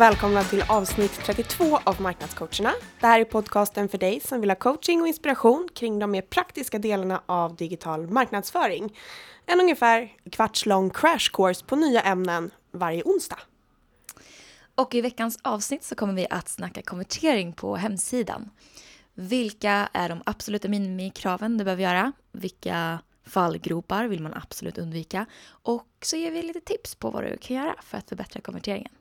Och välkomna till avsnitt 32 av Marknadscoacherna. Det här är podcasten för dig som vill ha coaching och inspiration kring de mer praktiska delarna av digital marknadsföring. En ungefär kvarts lång crash course på nya ämnen varje onsdag. Och i veckans avsnitt så kommer vi att snacka konvertering på hemsidan. Vilka är de absoluta minimikraven du behöver göra? Vilka fallgropar vill man absolut undvika? Och så ger vi lite tips på vad du kan göra för att förbättra konverteringen.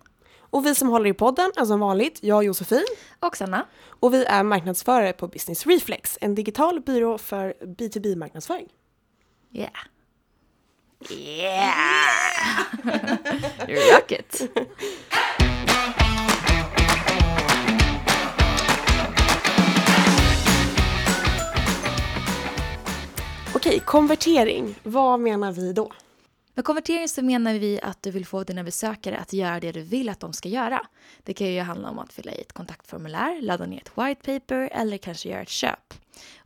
Och vi som håller i podden är som vanligt jag Josefin. Och Sanna. Och vi är marknadsförare på Business Reflex, en digital byrå för B2B-marknadsföring. Yeah. Yeah! you rock it! Okej, konvertering. Vad menar vi då? Med konvertering så menar vi att du vill få dina besökare att göra det du vill att de ska göra. Det kan ju handla om att fylla i ett kontaktformulär, ladda ner ett white paper eller kanske göra ett köp.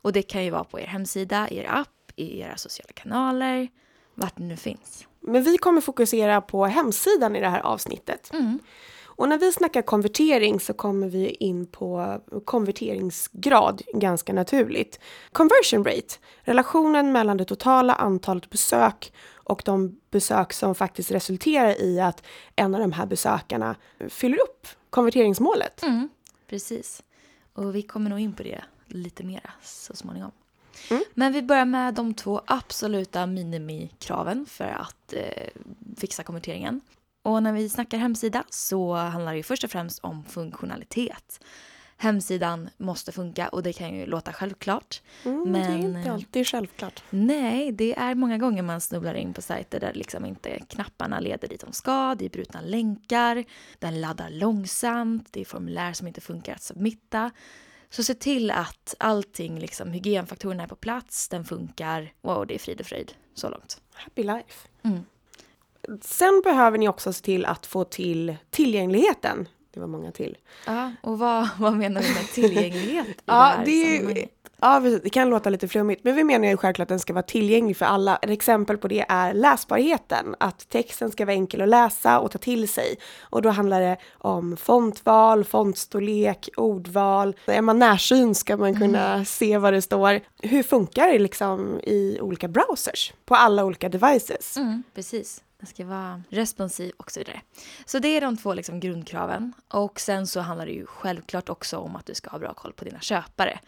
Och det kan ju vara på er hemsida, er app, i era sociala kanaler, vart det nu finns. Men vi kommer fokusera på hemsidan i det här avsnittet. Mm. Och när vi snackar konvertering så kommer vi in på konverteringsgrad ganska naturligt. Conversion rate, relationen mellan det totala antalet besök och de besök som faktiskt resulterar i att en av de här besökarna fyller upp konverteringsmålet. Mm, precis. Och vi kommer nog in på det lite mer så småningom. Mm. Men vi börjar med de två absoluta minimikraven för att eh, fixa konverteringen. Och när vi snackar hemsida så handlar det ju först och främst om funktionalitet. Hemsidan måste funka och det kan ju låta självklart. Mm, men det är inte alltid självklart. Nej, det är många gånger man snubblar in på sajter där liksom inte knapparna leder dit de ska, det är brutna länkar, den laddar långsamt, det är formulär som inte funkar att submitta. Så se till att allting, liksom, hygienfaktorerna är på plats, den funkar och det är frid och fröjd så långt. Happy life. Mm. Sen behöver ni också se till att få till tillgängligheten. Det var många till. Ja, och vad, vad menar du med tillgänglighet i Ja, det här det sammanhanget? Ja, precis. det kan låta lite flummigt, men vi menar ju självklart att den ska vara tillgänglig för alla. Ett exempel på det är läsbarheten, att texten ska vara enkel att läsa och ta till sig. Och då handlar det om fontval, fontstorlek, ordval. Är man närsynt ska man kunna se vad det står. Hur funkar det liksom i olika browsers på alla olika devices? Mm, precis. Den ska vara responsiv och så vidare. Så det är de två liksom grundkraven. Och sen så handlar det ju självklart också om att du ska ha bra koll på dina köpare.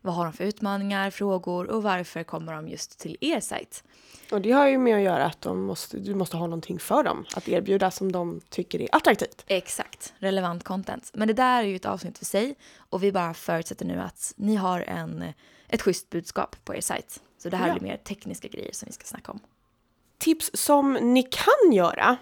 Vad har de för utmaningar, frågor och varför kommer de just till er sajt? Och det har ju med att göra att de måste, du måste ha någonting för dem att erbjuda som de tycker är attraktivt. Exakt, relevant content. Men det där är ju ett avsnitt för sig och vi bara förutsätter nu att ni har en, ett schysst budskap på er sajt. Så det här Ja. blir mer tekniska grejer som vi ska snacka om. Tips som ni kan göra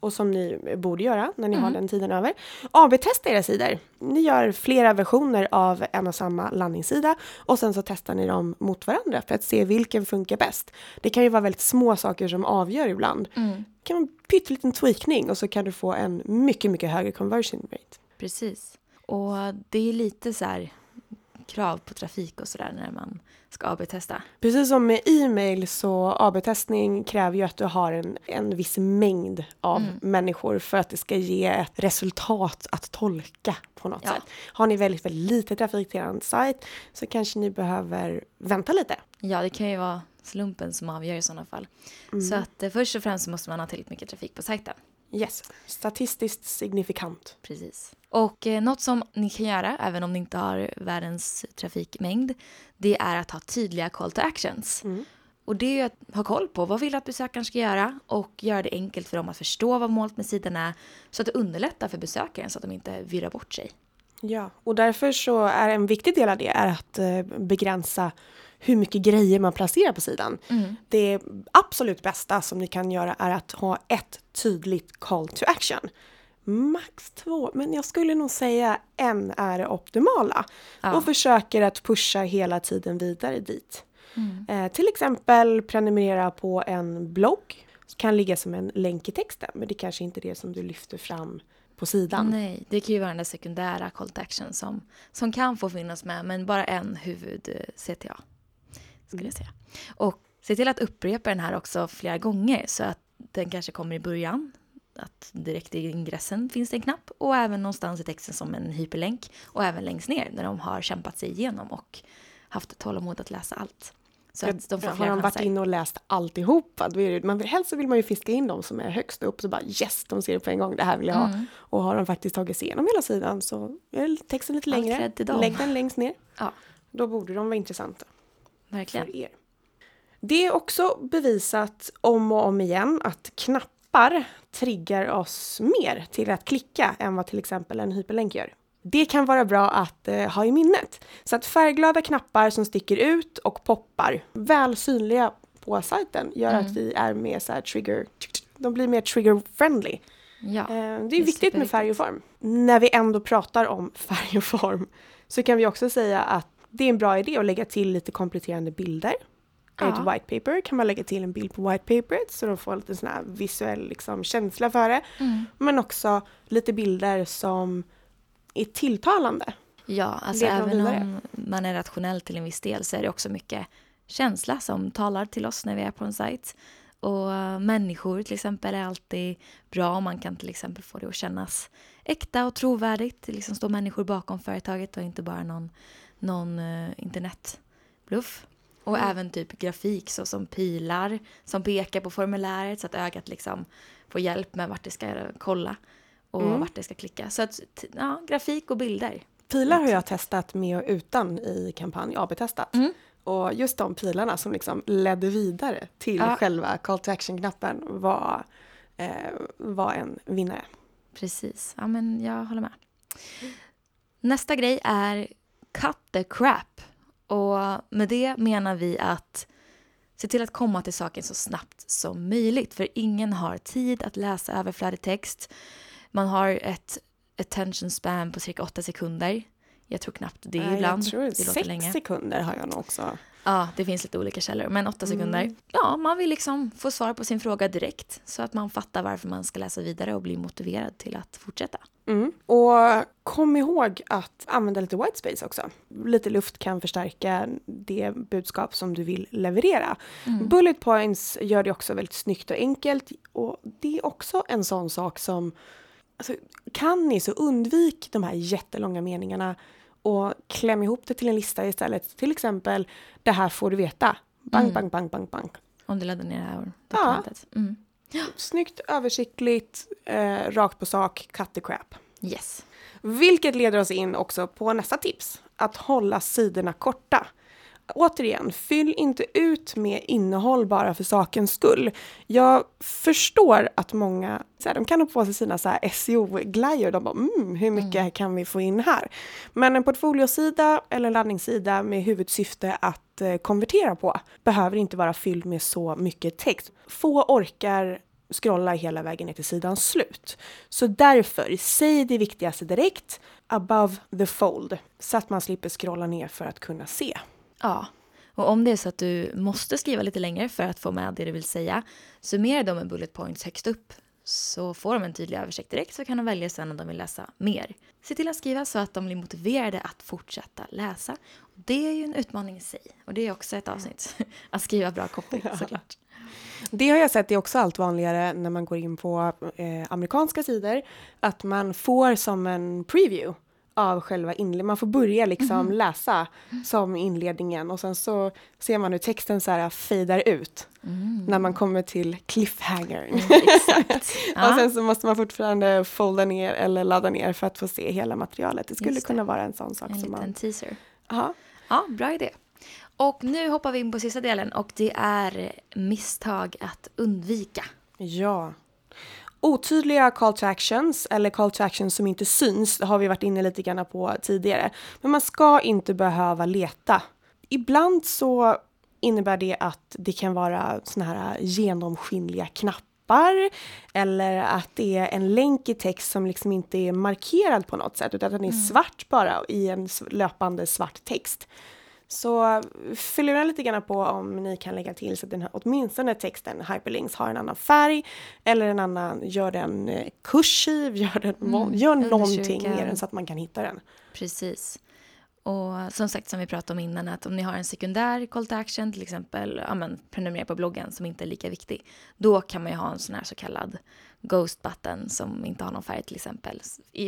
och som ni borde göra när ni har den tiden över. AB-testa era sidor. Ni gör flera versioner av en och samma landningssida och sen så testar ni dem mot varandra för att se vilken funkar bäst. Det kan ju vara väldigt små saker som avgör ibland. Det kan vara en pytteliten tweakning och så kan du få en mycket, mycket högre conversion rate. Precis. Och det är lite så här krav på trafik och sådär när man ska AB-testa. Precis som med e-mail så AB-testning kräver ju att du har en, en viss mängd av människor för att det ska ge ett resultat att tolka på något Ja. sätt. Har ni väldigt, väldigt lite trafik till er sajt så kanske ni behöver vänta lite. Ja, det kan ju vara slumpen som avgör i sådana fall. Så att eh, först och främst måste man ha tillräckligt mycket trafik på sajten. Yes, statistiskt signifikant. Precis. Och eh, något som ni kan göra, även om ni inte har världens trafikmängd, det är att ha tydliga call to actions. Och det är ju att ha koll på vad vill att besökaren ska göra och göra det enkelt för dem att förstå vad målet med sidan är så att det underlättar för besökaren så att de inte virrar bort sig. Ja, och därför så är en viktig del av det är att eh, begränsa hur mycket grejer man placerar på sidan. Det absolut bästa som ni kan göra är att ha ett tydligt call to action. Max två, men jag skulle nog säga en är det optimala. Ja. Och försöker att pusha hela tiden vidare dit. Eh, till exempel prenumerera på en blogg. Kan ligga som en länk i texten, men det kanske inte är det som du lyfter fram på sidan. Nej, det kan ju vara den där sekundära call to action som, som kan få finnas med, men bara en huvud-CTA. Skulle jag säga. Och se till att upprepa den här också flera gånger så att den kanske kommer i början att direkt i ingressen finns det en knapp och även någonstans i texten som en hyperlänk och även längst ner när de har kämpat sig igenom och haft tålamod att läsa allt. Så att de får har de varit inne och läst alltihopa, då är det, man, helst så vill man ju fiska in dem som är högst upp, så bara yes, de ser det på en gång, det här vill jag ha. Mm. Och har de faktiskt tagit sig igenom hela sidan så är texten lite längre, lägg den längst ner. Ja. Då borde de vara intressanta. Verkligen. För er. Det är också bevisat om och om igen att knappar triggar oss mer till att klicka än vad till exempel en hyperlänk gör. Det kan vara bra att eh, ha i minnet. Så att färgglada knappar som sticker ut och poppar, väl synliga på sajten, gör mm. att vi är mer så trigger, de blir mer trigger friendly. Ja, eh, det är, det är viktigt med färg och form. När vi ändå pratar om färg och form så kan vi också säga att det är en bra idé att lägga till lite kompletterande bilder. Ja. Ett white paper kan man lägga till en bild på white paperet så de får lite sån här visuell liksom, känsla för det. Mm. Men också lite bilder som är tilltalande. Ja, alltså även om man är rationell till en viss del så är det också mycket känsla som talar till oss när vi är på en sajt. Och människor till exempel är alltid bra om man kan till exempel få det att kännas äkta och trovärdigt. Det liksom står människor bakom företaget och inte bara någon, någon uh, internetbluff. Och mm. även typ grafik så som pilar som pekar på formuläret så att ögat liksom får hjälp med vart det ska kolla och mm. vart det ska klicka. Så att, ja, grafik och bilder. Pilar har jag testat med och utan i kampanj, AB-testat. Mm. Och just de pilarna som liksom ledde vidare till ja. själva call to action-knappen var, eh, var en vinnare. Precis, ja men jag håller med. Nästa grej är cut the crap. Och med det menar vi att se till att komma till saken så snabbt som möjligt. För ingen har tid att läsa överflödig text. Man har ett attention span på cirka åtta sekunder. Jag tror knappt det Nej, ibland. Jag tror det sex länge. sekunder har jag nog också. Ja, det finns lite olika källor, men åtta sekunder. Mm. Ja, man vill liksom få svar på sin fråga direkt så att man fattar varför man ska läsa vidare och bli motiverad till att fortsätta. Mm. Och kom ihåg att använda lite white space också. Lite luft kan förstärka det budskap som du vill leverera. Mm. Bullet points gör det också väldigt snyggt och enkelt och det är också en sån sak som Alltså, kan ni så undvik de här jättelånga meningarna och kläm ihop det till en lista istället. Till exempel, det här får du veta. Bang, mm. bang, bang, bang, bang. Om du laddar ner det här dokumentet. Ja. Mm. Snyggt, översiktligt, eh, rakt på sak, cut the crap. Yes. Vilket leder oss in också på nästa tips. Att hålla sidorna korta återigen, fyll inte ut med innehåll bara för sakens skull. Jag förstår att många, så här, de kan ha på sig sina SEO-glajjor, de bara mm, hur mycket mm. kan vi få in här? Men en portfoliosida eller laddningssida med huvudsyfte att eh, konvertera på behöver inte vara fylld med så mycket text. Få orkar scrolla hela vägen ner till sidans slut. Så därför, säg det viktigaste direkt, above the fold, så att man slipper scrolla ner för att kunna se. Ja. Och om det är så att du måste skriva lite längre för att få med det du vill säga, summera dem med bullet points högst upp så får de en tydlig översikt direkt så kan de välja sen om de vill läsa mer. Se till att skriva så att de blir motiverade att fortsätta läsa. Det är ju en utmaning i sig och det är också ett avsnitt, att skriva bra copy såklart. Det har jag sett är också allt vanligare när man går in på eh, amerikanska sidor, att man får som en preview av själva inledningen. Man får börja liksom mm. läsa som inledningen och sen så ser man hur texten så här fejdar ut mm. när man kommer till cliffhangern. Mm, och sen så måste man fortfarande folda ner eller ladda ner för att få se hela materialet. Det skulle kunna vara en sån sak en som man... En teaser. Aha. Ja, bra idé. Och nu hoppar vi in på sista delen och det är misstag att undvika. Ja. Otydliga call to actions eller call to actions som inte syns, det har vi varit inne lite grann på tidigare. Men man ska inte behöva leta. Ibland så innebär det att det kan vara såna här genomskinliga knappar eller att det är en länk i text som liksom inte är markerad på något sätt utan att den är mm. svart bara i en löpande svart text. Så fyll den lite grann på om ni kan lägga till så att den här, åtminstone texten hyperlinks har en annan färg eller en annan, gör den eh, kursiv, gör, den, mm, gör någonting med den så att man kan hitta den. Precis. Och som sagt som vi pratade om innan att om ni har en sekundär call to action till exempel ja, men, prenumerera på bloggen som inte är lika viktig. Då kan man ju ha en sån här så kallad Ghost button som inte har någon färg till exempel.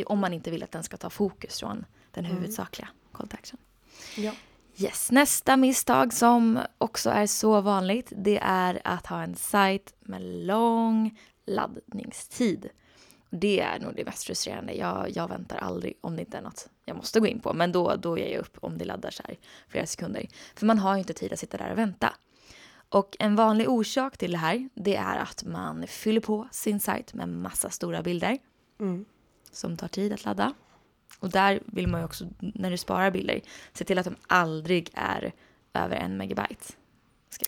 Om man inte vill att den ska ta fokus från den Mm. huvudsakliga call to action. Ja. Yes. Nästa misstag som också är så vanligt det är att ha en sajt med lång laddningstid. Det är nog det mest frustrerande. Jag, jag väntar aldrig om det inte är något jag måste gå in på. Men då, då ger jag upp om det laddar så här flera sekunder. För man har ju inte tid att sitta där och vänta. Och en vanlig orsak till det här det är att man fyller på sin sajt med massa stora bilder Mm. som tar tid att ladda. Och där vill man ju också, när du sparar bilder, se till att de aldrig är över en megabyte.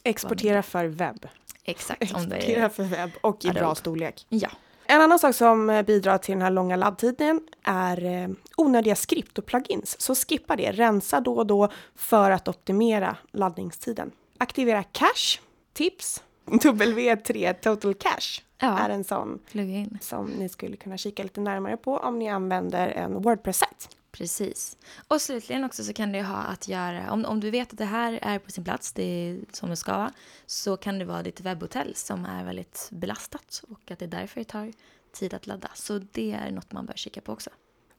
Exportera för webb. Exakt. Om det Exportera är, för webb och i Adobe. bra storlek. ja, En annan sak som bidrar till den här långa laddtiden är eh, onödiga skript och plugins. Så skippa det. Rensa då och då för att optimera laddningstiden. Aktivera cache. Tips. W3 Total Cache Ja. är en sån som ni skulle kunna kika lite närmare på om ni använder en Wordpress-sajt. Precis. Och slutligen också så kan det ha att göra, om, om du vet att det här är på sin plats, det är som det ska vara, så kan det vara ditt webbhotell som är väldigt belastat och att det är därför det tar tid att ladda. Så det är något man bör kika på också.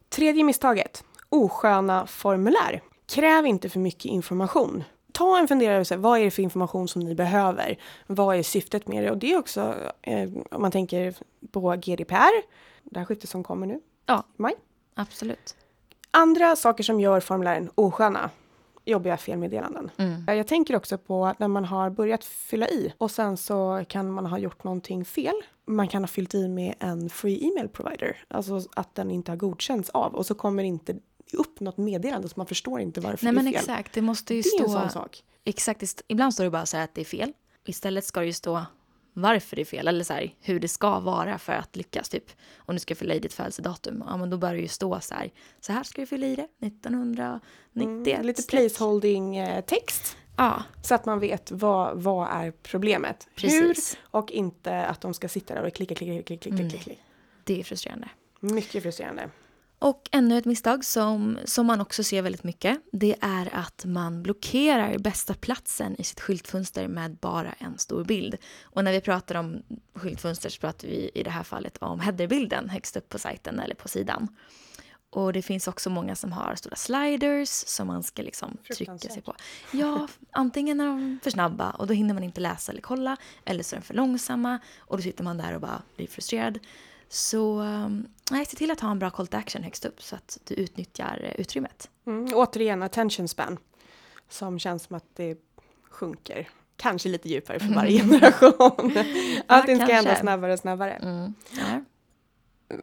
Tredje misstaget. Osköna formulär. Kräv inte för mycket information. Ta en funderare över vad är det för information som ni behöver? Vad är syftet med det? Och det är också, eh, om man tänker på GDPR, det här skiftet som kommer nu, Ja. maj. Absolut. Andra saker som gör formulären osköna, jobbiga felmeddelanden. Mm. Jag tänker också på när man har börjat fylla i och sen så kan man ha gjort någonting fel. Man kan ha fyllt i med en free email provider, alltså att den inte har godkänts av och så kommer inte upp något meddelande så man förstår inte varför Nej det är men fel. exakt, det måste ju Det är en stå... sån sak. Exakt, ibland står det bara så här att det är fel. Istället ska det ju stå varför det är fel eller så här, hur det ska vara för att lyckas. Typ om du ska fylla i ditt födelsedatum, ja men då bör det ju stå så här. Så här ska du fylla i det, 1991. Mm, lite placeholding eh, text Ja, så att man vet vad, vad är problemet. Precis. Hur och inte att de ska sitta där och klicka, klicka, klicka, klicka, klicka. klicka. det är frustrerande. Mycket frustrerande. Och ännu ett misstag som, som man också ser väldigt mycket, det är att man blockerar bästa platsen i sitt skyltfönster med bara en stor bild. Och när vi pratar om skyltfönster så pratar vi i det här fallet om headerbilden högst upp på sajten eller på sidan. Och det finns också många som har stora sliders som man ska liksom trycka sig på. Ja, antingen är de för snabba och då hinner man inte läsa eller kolla. Eller så är de för långsamma och då sitter man där och bara blir frustrerad. Så um, nej, se till att ha en bra call to action högst upp så att du utnyttjar eh, utrymmet. Mm, återigen attention span. Som känns som att det sjunker. Kanske lite djupare för varje generation. Allting ska hända snabbare och snabbare. Mm. Ja.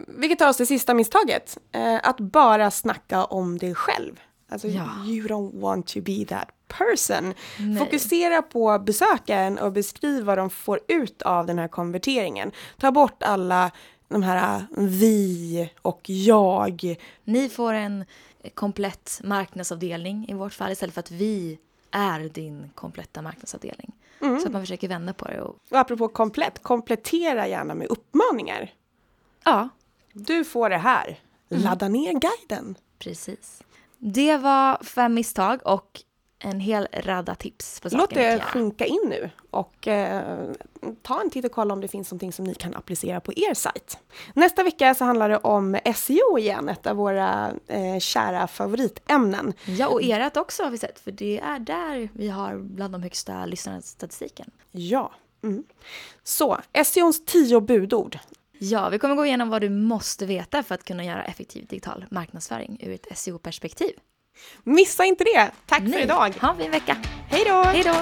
Vilket tar oss till sista misstaget. Eh, att bara snacka om dig själv. Alltså, Ja. you don't want to be that person. Nej. Fokusera på besökaren och beskriv vad de får ut av den här konverteringen. Ta bort alla de här vi och jag. Ni får en komplett marknadsavdelning i vårt fall istället för att vi är din kompletta marknadsavdelning. Mm. Så att man försöker vända på det. Och, Och apropå komplett, komplettera gärna med uppmaningar. ja, Du får det här. Mm. Ladda ner guiden. precis. Det var fem misstag och en hel radda tips på saker Låt det sjunka in nu och eh, ta en titt och kolla om det finns någonting som ni kan applicera på er sajt. Nästa vecka så handlar det om SEO igen, ett av våra eh, kära favoritämnen. Ja, och ert också har vi sett, för det är där vi har bland de högsta lyssnarstatistiken. Ja. Mm. Så, SEOns tio budord. Ja, vi kommer gå igenom vad du måste veta för att kunna göra effektiv digital marknadsföring ur ett SEO-perspektiv. Missa inte det! Tack för Nej. idag! Ha en fin vecka! Hej då! Hej då!